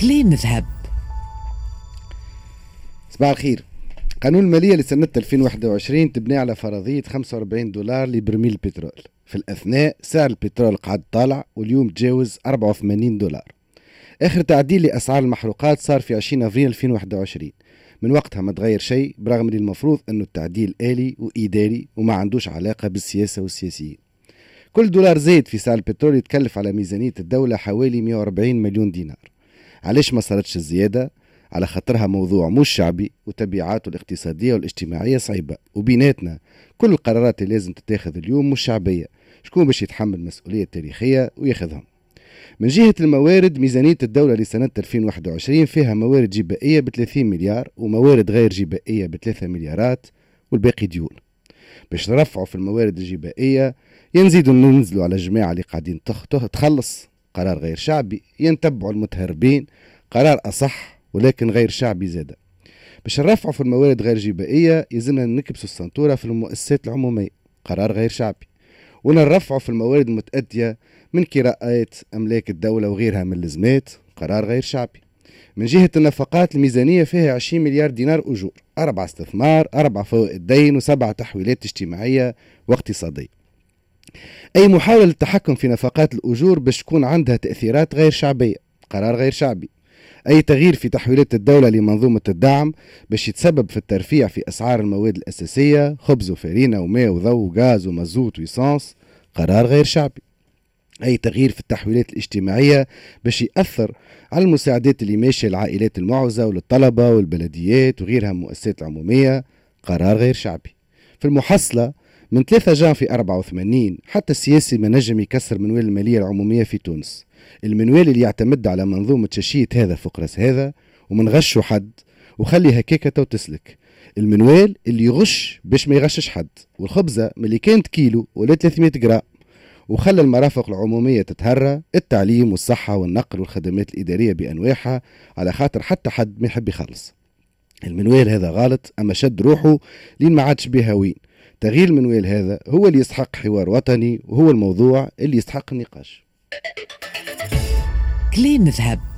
كليم ذهب. صباح الخير. قانون المالية لسنة 2021 تبني على فرضية 45 دولار لبرميل البترول في الأثناء سعر البترول قعد طالع واليوم تجاوز 84 دولار. آخر تعديل لأسعار المحروقات صار في 20 أفريل 2021 من وقتها ما تغير شيء برغم اللي المفروض أنه التعديل آلي وإداري وما عندوش علاقة بالسياسة والسياسيين. كل دولار زايد في سعر البترول يتكلف على ميزانية الدولة حوالي 140 مليون دينار. علاش ما صارتش الزيادة؟ على خاطرها موضوع مش شعبي وتبعاته الاقتصادية والاجتماعية صعيبة. وبيناتنا كل القرارات اللي لازم تتاخذ اليوم مش شعبية. شكون باش يتحمل المسؤولية التاريخية وياخذهم؟ من جهة الموارد ميزانية الدولة لسنة 2021 فيها موارد جبائية ب 30 مليار وموارد غير جبائية ب 3 مليارات والباقي ديون باش نرفعوا في الموارد الجبائية ينزيدوا ننزلوا على الجماعة اللي قاعدين تخلص. قرار غير شعبي. ينتبعوا المتهربين. قرار أصح ولكن غير شعبي زادة باش نرفعوا في الموارد غير جبائية يلزمنا نكبسوا السنتورة في المؤسسات العمومية. قرار غير شعبي. ونرفعوا في الموارد المتأدية من كراءات أملاك الدولة وغيرها من اللزمات قرار غير شعبي. من جهة النفقات الميزانية فيها 20 مليار دينار أجور أربع استثمار أربع فوائد دين وسبع تحويلات اجتماعية واقتصادية. أي محاولة للتحكم في نفقات الأجور باش تكون عندها تأثيرات غير شعبية قرار غير شعبي. أي تغيير في تحويلات الدولة لمنظومة الدعم باش يتسبب في الترفيع في أسعار المواد الأساسية خبز وفرينة وماء وضوء وغاز ومازوت ويسانس قرار غير شعبي. أي تغيير في التحويلات الاجتماعية باش يأثر على المساعدات اللي ماشية للعائلات المعوزة وللطلبة والبلديات وغيرها من المؤسسات العمومية. قرار غير شعبي. في المحصلة من 3 جانفي 84 حتى السياسي ما نجم يكسر منوال المالية العمومية في تونس. المنوال اللي يعتمد على منظومة تشييط هذا فوق رأس هذا ومن غشوا حد وخلي هكاكة تو تسلك. المنوال اللي يغش باش ما يغشش حد. والخبزة ملي كانت كيلو ولا 300 جرام وخلى المرافق العمومية تتهرى التعليم والصحة والنقل والخدمات الإدارية بأنواعها على خاطر حتى حد ما يحب يخلص. المنوال هذا غلط أما شد روحه لين ما عادش بها وين؟ تغيير المنوال هذا هو اللي يستحق حوار وطني وهو الموضوع اللي يستحق النقاش. كليم ذهب.